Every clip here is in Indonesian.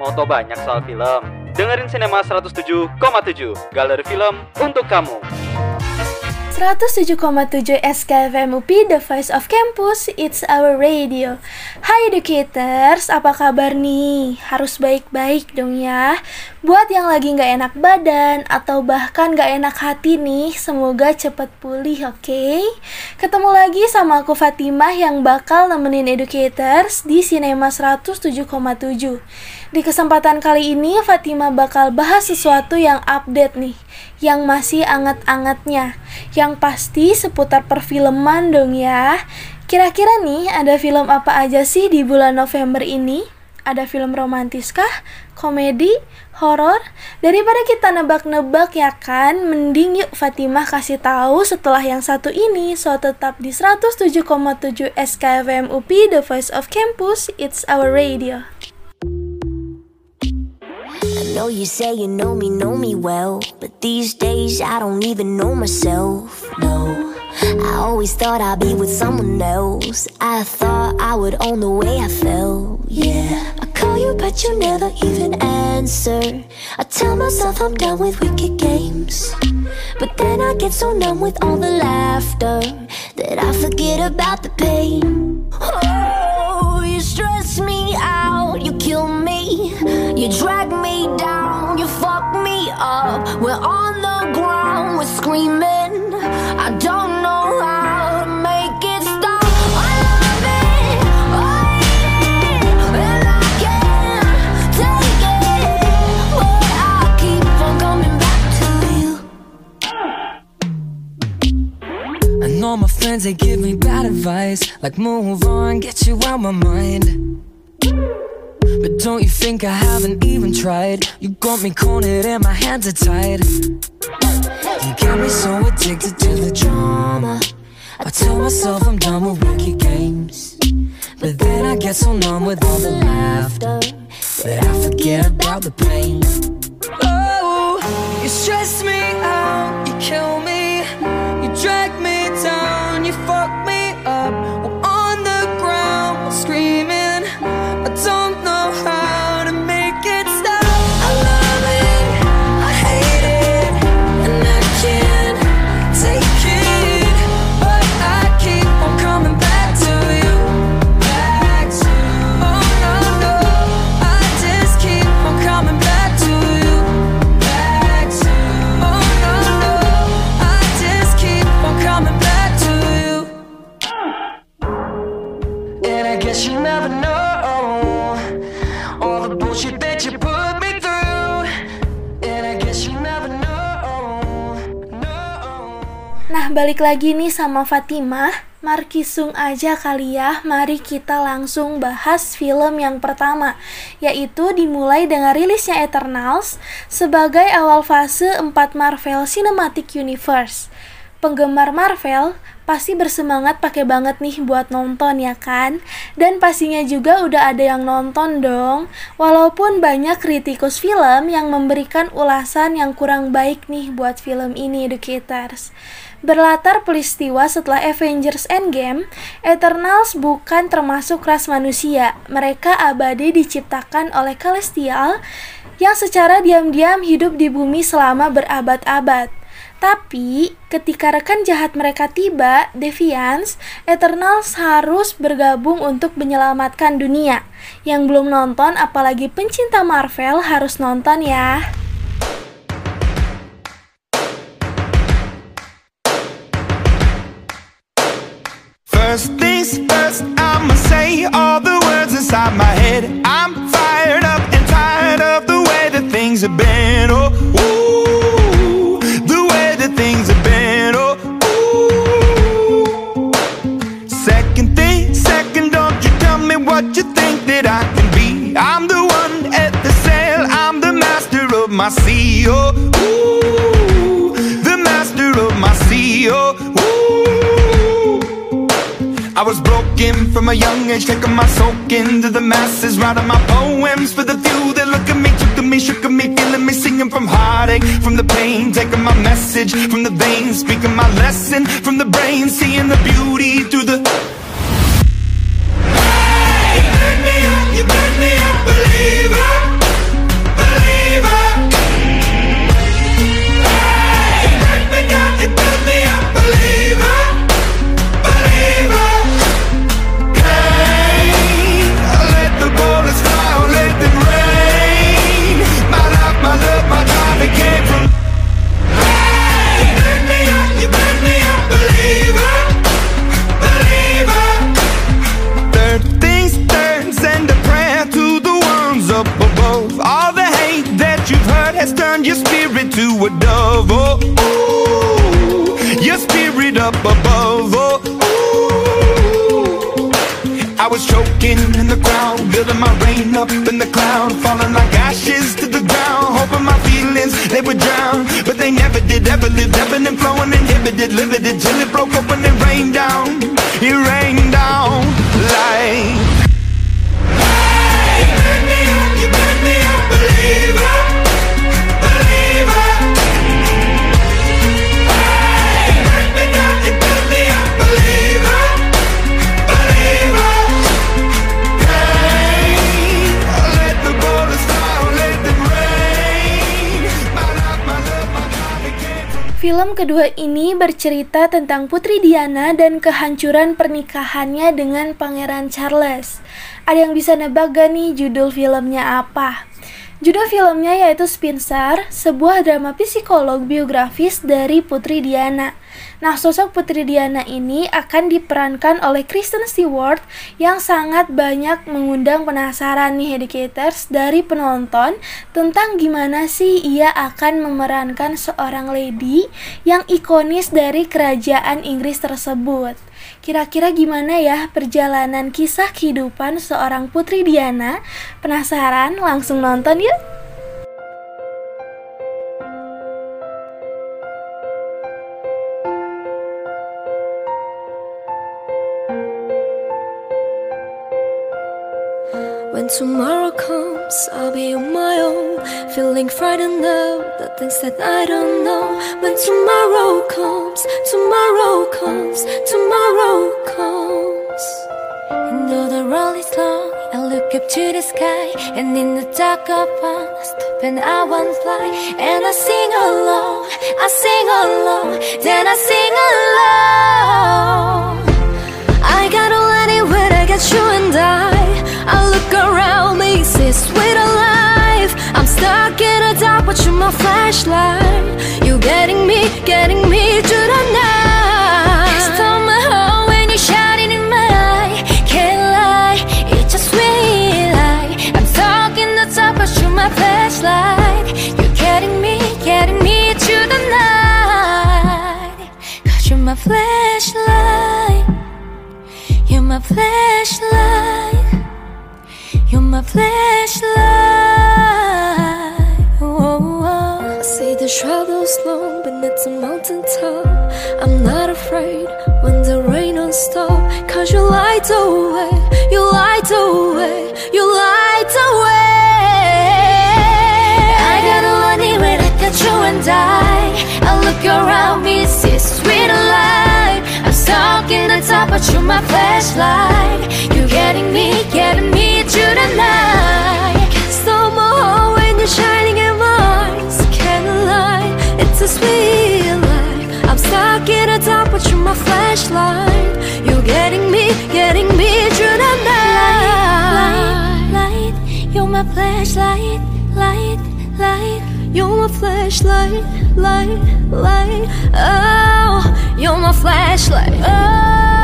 Mau tau banyak soal film? Dengerin Cinema 107,7, galeri film untuk kamu. 107,7 SKFM UP, The Voice of Campus, It's Our Radio. Hai educators, apa kabar nih? Harus baik-baik dong ya. Buat yang lagi nggak enak badan atau bahkan nggak enak hati nih, semoga cepet pulih, oke? Okay? Ketemu lagi sama aku Fatimah yang bakal nemenin educators di Cinema 107,7. Di kesempatan kali ini, Fatimah bakal bahas sesuatu yang update nih yang masih anget-angetnya. Yang pasti seputar perfilman dong ya. Kira-kira nih ada film apa aja sih di bulan November ini? Ada film romantis kah? Komedi? Horor? Daripada kita nebak-nebak ya kan, mending yuk Fatimah kasih tahu setelah yang satu ini. So tetap di 107,7 SKFM UP The Voice of Campus, It's Our Radio. know you say you know me, know me well. But these days I don't even know myself, no. I always thought I'd be with someone else. I thought I would own the way I felt, yeah. You, but you never even answer. I tell myself I'm done with wicked games. But then I get so numb with all the laughter that I forget about the pain. Oh, you stress me out, you kill me, you drag I know my friends, they give me bad advice. Like move on, get you out my mind. But don't you think I haven't even tried? You got me cornered and my hands are tied. You got me so addicted to the drama. I tell myself I'm done with wicked games. But then I get so numb with all the laughter That I forget about the pain. Oh, you stress me out, you kill me fuck balik lagi nih sama Fatimah. Markisung aja kali ya, mari kita langsung bahas film yang pertama, yaitu dimulai dengan rilisnya Eternals sebagai awal fase 4 Marvel Cinematic Universe. Penggemar Marvel pasti bersemangat pakai banget nih buat nonton ya kan? Dan pastinya juga udah ada yang nonton dong. Walaupun banyak kritikus film yang memberikan ulasan yang kurang baik nih buat film ini educators. Berlatar peristiwa setelah Avengers Endgame, Eternals bukan termasuk ras manusia. Mereka abadi diciptakan oleh Celestial yang secara diam-diam hidup di bumi selama berabad-abad. Tapi, ketika rekan jahat mereka tiba, Deviants, Eternals harus bergabung untuk menyelamatkan dunia. Yang belum nonton, apalagi pencinta Marvel, harus nonton ya. First things first, I'ma say all the words inside my head. I'm fired up and tired of the way that things have been. Oh, ooh, the way that things have been. Oh, ooh. Second thing, second, don't you tell me what you think that I can be. I'm the one at the sail, I'm the master of my sea. Oh, ooh, the master of my sea. Oh, was broken from a young age, taking my soak into the masses, writing my poems for the few that look at me, took at me, shook at me, feeling me, singing from heartache, from the pain, taking my message from the veins, speaking my lesson from the brain, seeing the beauty through the. Hey, you burn me up, you burn me up, your in the crowd, building my rain up in the cloud, falling like ashes to the ground, hoping my feelings they would drown, but they never did. Ever lived, ebbing and flowing, inhibited, limited till it broke open and rained down. It rained Kedua ini bercerita tentang Putri Diana dan kehancuran pernikahannya dengan Pangeran Charles. Ada yang bisa nebak gak nih judul filmnya apa? Judul filmnya yaitu Spencer, sebuah drama psikolog biografis dari Putri Diana. Nah, sosok Putri Diana ini akan diperankan oleh Kristen Stewart yang sangat banyak mengundang penasaran nih educators dari penonton tentang gimana sih ia akan memerankan seorang lady yang ikonis dari kerajaan Inggris tersebut. Kira-kira gimana ya perjalanan kisah kehidupan seorang Putri Diana? Penasaran? Langsung nonton yuk! When tomorrow comes, I'll be on my own, feeling frightened of the things that I don't know. When tomorrow comes, tomorrow comes, tomorrow comes. And though the road is long, I look up to the sky, and in the dark of one, I stop and I won't fly, and I sing along, I sing along, then I sing along. I got all anywhere, I got you and I. I look around me, see sweet alive. I'm stuck in a dark, watching my flashlight. You getting me, getting me to the night. Stole my heart when you're shining in my eye. Can't lie, it's a sweet lie. I'm stuck in the dark, watching my flashlight. You getting me, getting me to the night. Cause you're my flashlight. You're my flashlight. My flashlight. Oh, oh. I see the shadows long beneath the mountain top. I'm not afraid when the rain don't stop. Cause you light the but you're my flashlight. You're getting me, getting me to the night. My heart when you're shining in eyes. Can't it's a sweet light. I'm stuck in the top, but you're my flashlight. You're getting me, getting me to the night. Light, Light, light, you're my flashlight, light, light. You're my flashlight, light, light. Oh, you're my flashlight. Oh,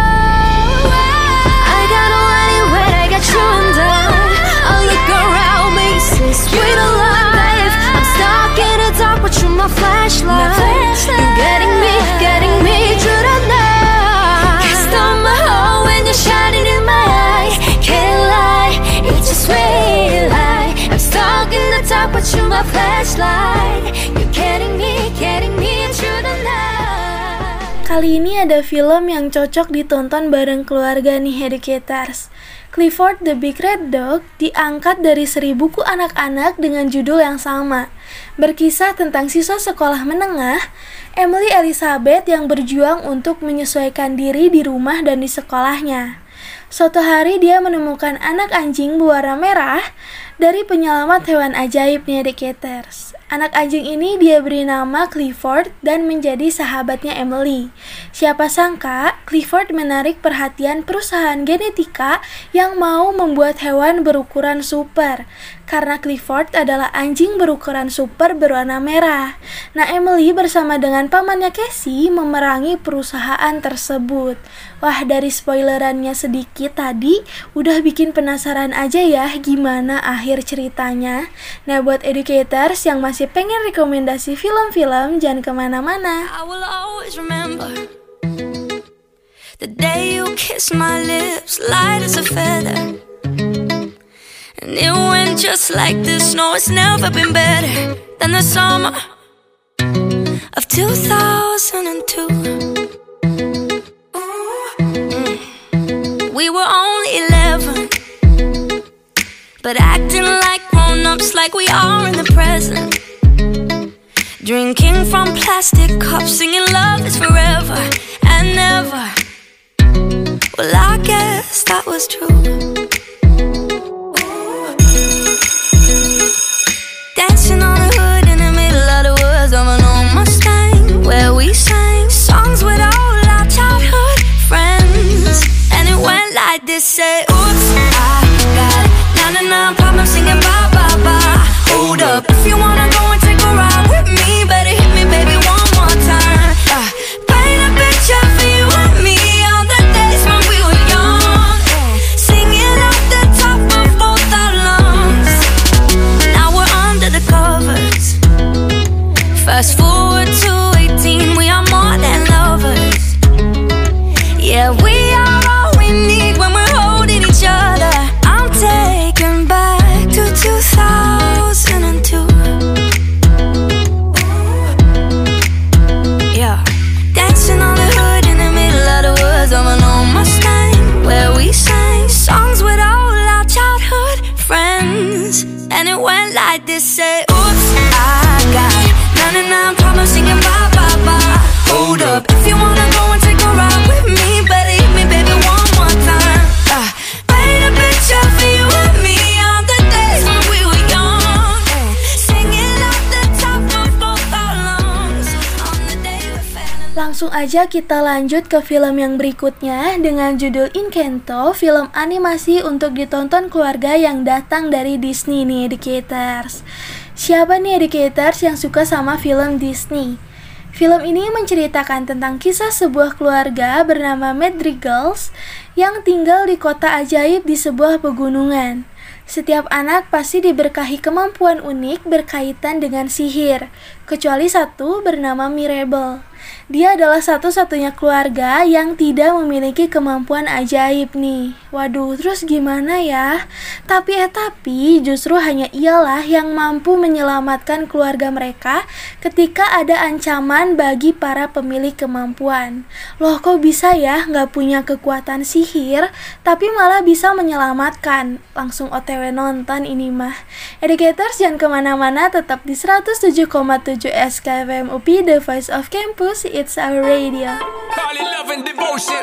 but you're getting me, getting me through the night. Cast on my heart when you're shining in my eye. Can't lie, it's a sweet lie. I'm stuck in the dark with you, my flashlight. Kali ini ada film yang cocok ditonton bareng keluarga nih educators. Clifford the Big Red Dog diangkat dari seri buku anak-anak dengan judul yang sama. Berkisah tentang siswa sekolah menengah, Emily Elizabeth yang berjuang untuk menyesuaikan diri di rumah dan di sekolahnya. Suatu hari dia menemukan anak anjing berwarna merah dari penyelamat hewan ajaib nih educators. Anak anjing ini dia beri nama Clifford dan menjadi sahabatnya Emily. Siapa sangka Clifford menarik perhatian perusahaan genetika yang mau membuat hewan berukuran super. Karena Clifford adalah anjing berukuran super berwarna merah. Nah, Emily bersama dengan pamannya Casey memerangi perusahaan tersebut. Wah, dari spoilerannya sedikit tadi udah bikin penasaran aja ya gimana akhir ceritanya. Nah, buat educators yang masih pengen rekomendasi film-film, jangan kemana-mana. I will always remember the day you kissed my lips, light as a feather. And it went just like this. No, it's never been better than the summer of 2002. Mm. We were only 11, but acting like grown ups, like we are in the present. Drinking from plastic cups, singing love is forever and never. Well, I guess that was true. Dancing on the hood in the middle of the woods of an old Mustang, where we sang songs with all our childhood friends. And it went like this: say, aja kita lanjut ke film yang berikutnya dengan judul Encanto, film animasi untuk ditonton keluarga yang datang dari Disney nih, Educators. Siapa nih Educators yang suka sama film Disney? Film ini menceritakan tentang kisah sebuah keluarga bernama Madrigals yang tinggal di kota ajaib di sebuah pegunungan. Setiap anak pasti diberkahi kemampuan unik berkaitan dengan sihir, kecuali satu bernama Mirabel. Dia adalah satu-satunya keluarga yang tidak memiliki kemampuan ajaib nih. Waduh, terus gimana ya? Tapi eh tapi justru hanya ialah yang mampu menyelamatkan keluarga mereka ketika ada ancaman bagi para pemilik kemampuan. Loh kok bisa ya nggak punya kekuatan sihir tapi malah bisa menyelamatkan? Langsung otw nonton ini mah. Educators jangan ke mana-mana tetap di 107,7 SKFM UPI The Voice of Campus It's our radio. Call it love and devotion.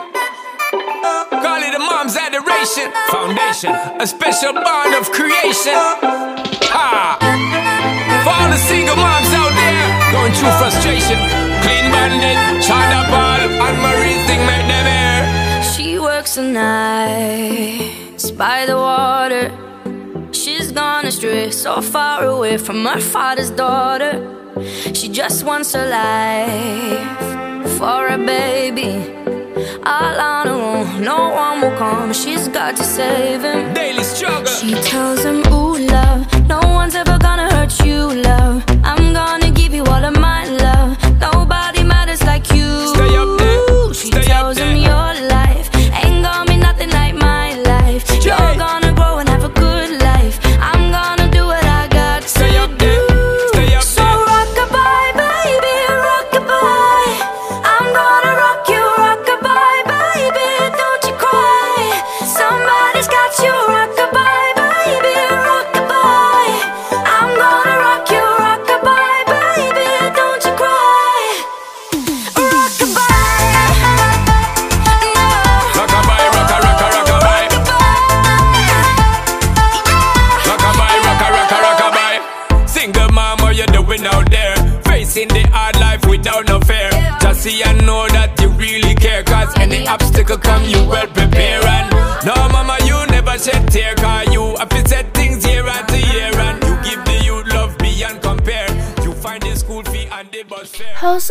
Call it a mom's adoration. Foundation, a special bond of creation. Ha! For all the single moms out there going through frustration. Clean bandit, China ball, and Marie thing make them air. She works the nights by the water. She's gone astray, so far away from her father's daughter. She just wants a life for a baby. All on her own, no one will come. She's got to save him. Daily struggle. She tells him, Ooh, love, no one's ever gonna hurt you, love. I'm gonna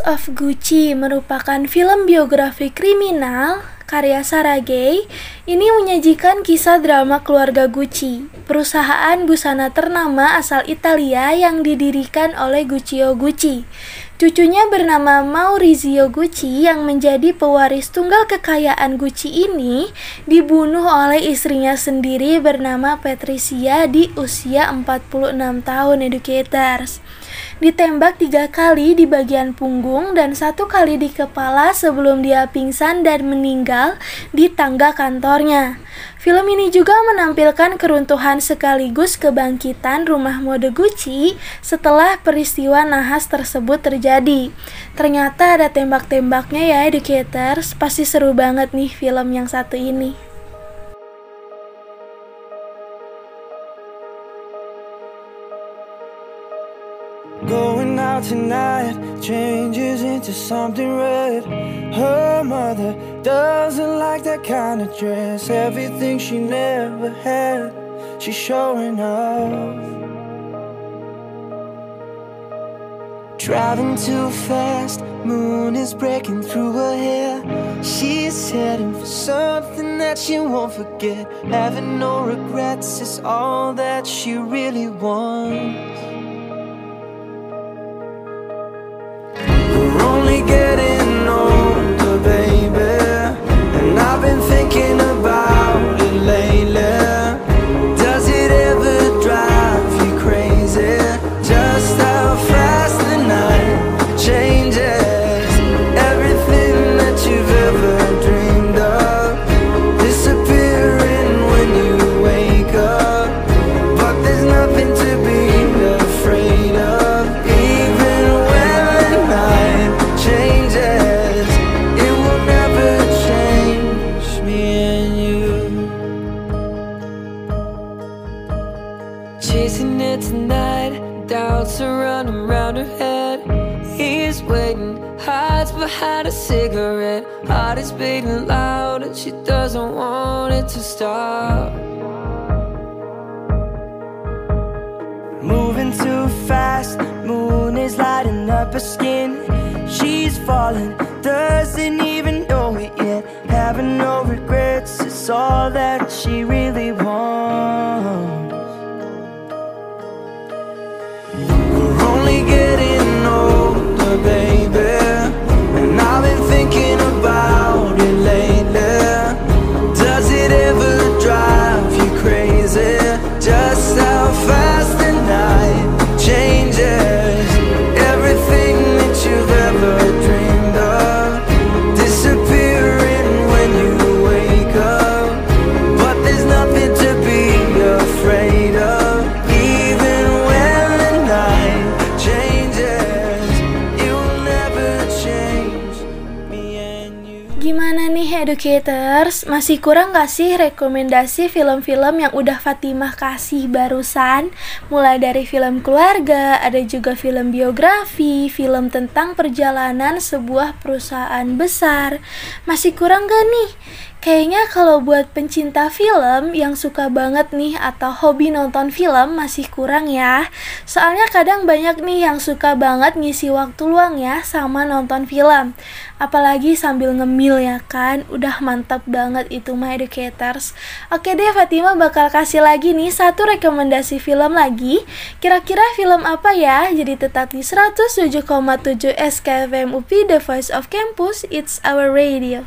of Gucci merupakan film biografi kriminal karya Sarah Gay. Ini menyajikan kisah drama keluarga Gucci. perusahaan busana ternama asal Italia yang didirikan oleh Guccio Gucci. Cucunya bernama Maurizio Gucci yang menjadi pewaris tunggal kekayaan Gucci ini dibunuh oleh istrinya sendiri bernama Patricia di usia 46 tahun educators. Ditembak tiga kali di bagian punggung dan satu kali di kepala sebelum dia pingsan dan meninggal di tangga kantornya. Film ini juga menampilkan keruntuhan sekaligus kebangkitan rumah mode Gucci setelah peristiwa nahas tersebut terjadi. Ternyata ada tembak-tembaknya ya educators, pasti seru banget nih film yang satu ini. Tonight changes into something red. Her mother doesn't like that kind of dress. Everything she never had, she's showing off. Driving too fast, moon is breaking through her hair. She's heading for something that she won't forget. Having no regrets is all that she really wants. And she doesn't want it to stop. Moving too fast, moon is lighting up her skin. She's falling, doesn't even know it yet. Having no regrets, it's all that she really wants. We're only getting older, baby. And I've been thinking about educators? Masih kurang gak sih rekomendasi film-film yang udah Fatimah kasih barusan? Mulai dari film keluarga, ada juga film biografi, film tentang perjalanan sebuah perusahaan besar. Masih kurang gak nih? Kayaknya kalau buat pencinta film yang suka banget nih atau hobi nonton film masih kurang ya. Soalnya kadang banyak nih yang suka banget ngisi waktu luang ya sama nonton film. Apalagi sambil ngemil ya kan. Udah mantap banget itu my educators. Oke deh Fatima bakal kasih lagi nih satu rekomendasi film lagi. Kira-kira film apa ya? Jadi tetap di 107,7 SKFM UPI The Voice of Campus. It's our radio.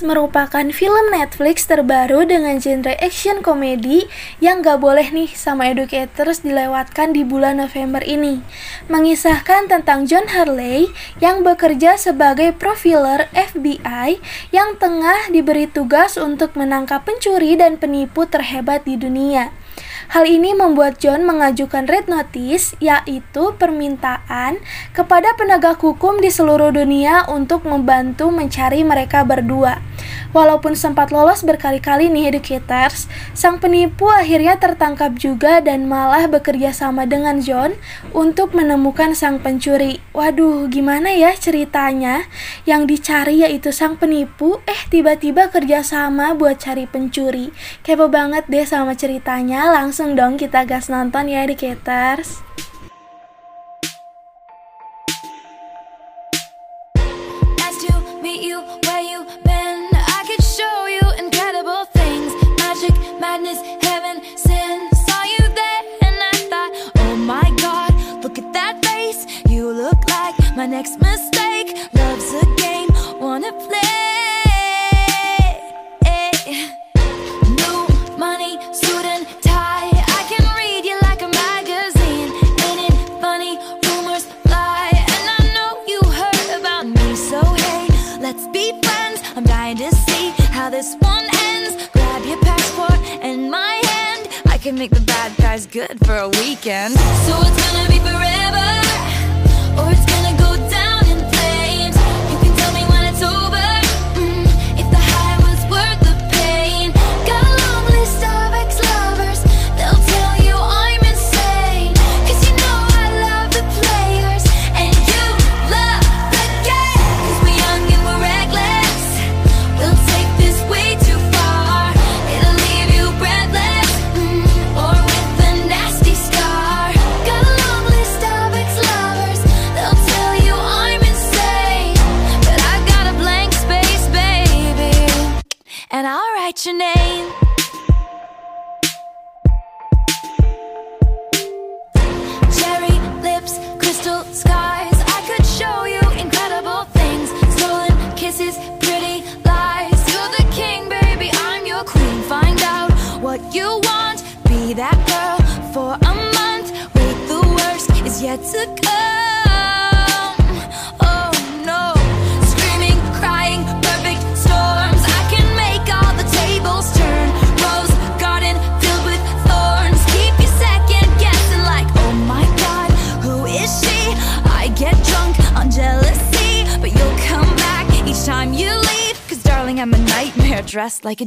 Merupakan film Netflix terbaru dengan genre action komedi yang gak boleh nih sama educators dilewatkan di bulan November ini. Mengisahkan tentang John Hurley yang bekerja sebagai profiler FBI yang tengah diberi tugas untuk menangkap pencuri dan penipu terhebat di dunia. Hal ini membuat John mengajukan red notice, yaitu permintaan kepada penegak hukum di seluruh dunia untuk membantu mencari mereka berdua. Walaupun sempat lolos berkali-kali nih educators, sang penipu akhirnya tertangkap juga dan malah bekerja sama dengan John untuk menemukan sang pencuri. Waduh, gimana ya ceritanya? Yang dicari yaitu sang penipu, eh tiba-tiba kerja sama buat cari pencuri. Kepo banget deh sama ceritanya, langsung dong kita gas nonton ya educators. Nice to meet you where you've been. I could show you incredible things magic, madness, heaven, sin. Saw you there and I thought, Oh my god, look at that face. You look like my next mistake. Love's a game, wanna play. Good for a weekend. So it's gonna be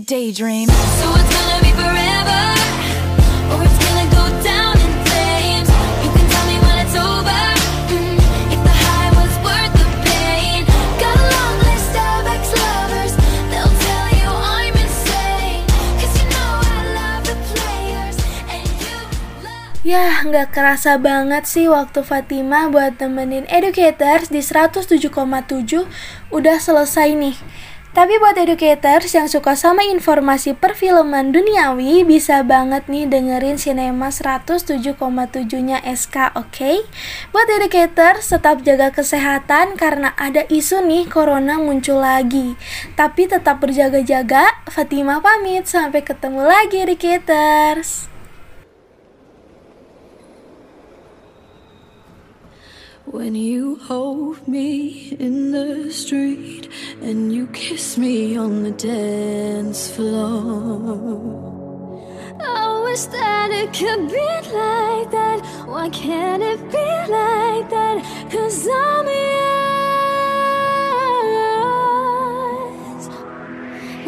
daydream. So it's gonna be forever, or it's gonna go down in flames. You can tell me when it's over. mm, if the high was worth the pain. Got a long list of ex-lovers. They'll tell you I'm insane. 'Cause you know I love the players and you love. Yah, nggak kerasa banget sih waktu Fatima buat temenin educators di 107,7 udah selesai nih. Tapi buat educators yang suka sama informasi perfilman duniawi bisa banget nih dengerin Cinema 107,7-nya SK, oke? Buat educators tetap jaga kesehatan karena ada isu nih corona muncul lagi. Tapi tetap berjaga-jaga. Fatima pamit, sampai ketemu lagi educators. When you hold me in the street and you kiss me on the dance floor. Oh, I wish that it could be like that. Why can't it be like that? Cause I'm yours.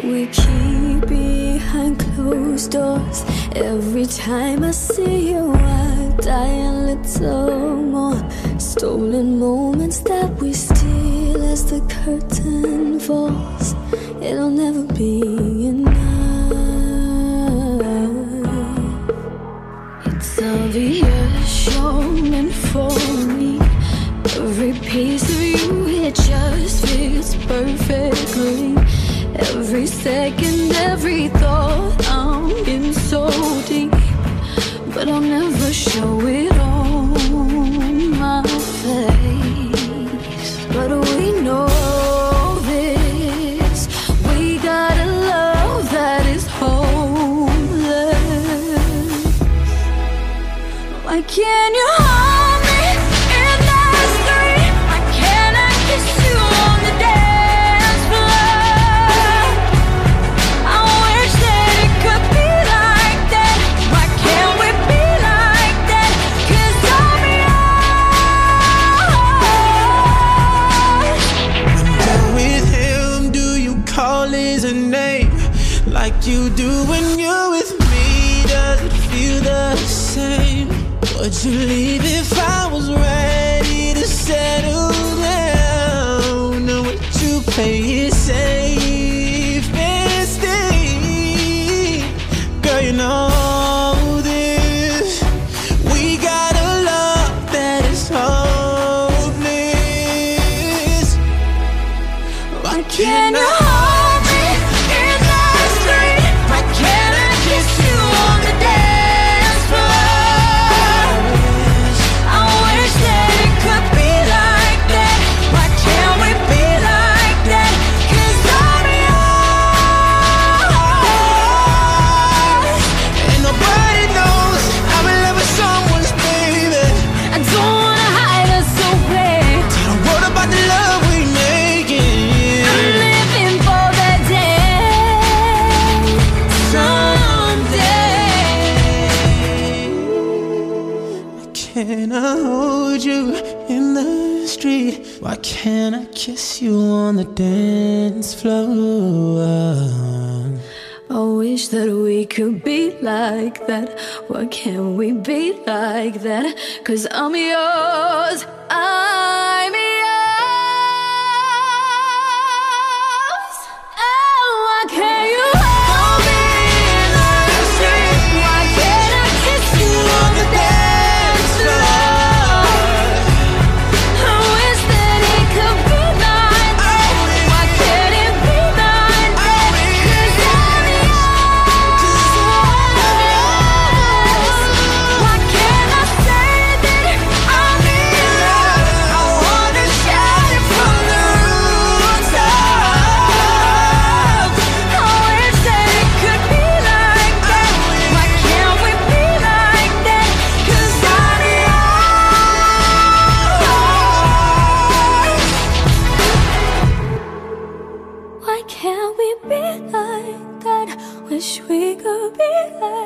We keep behind closed doors. Every time I see you, I die a little more. Stolen moments that we steal as the curtain falls. It'll never be enough. It's obvious you're for me. Every piece of you, it just fits perfectly. Every second, every thought, I'm in so deep. But I'll never show wish that we could be like that. Why can't we be like that? Cause I'm yours. I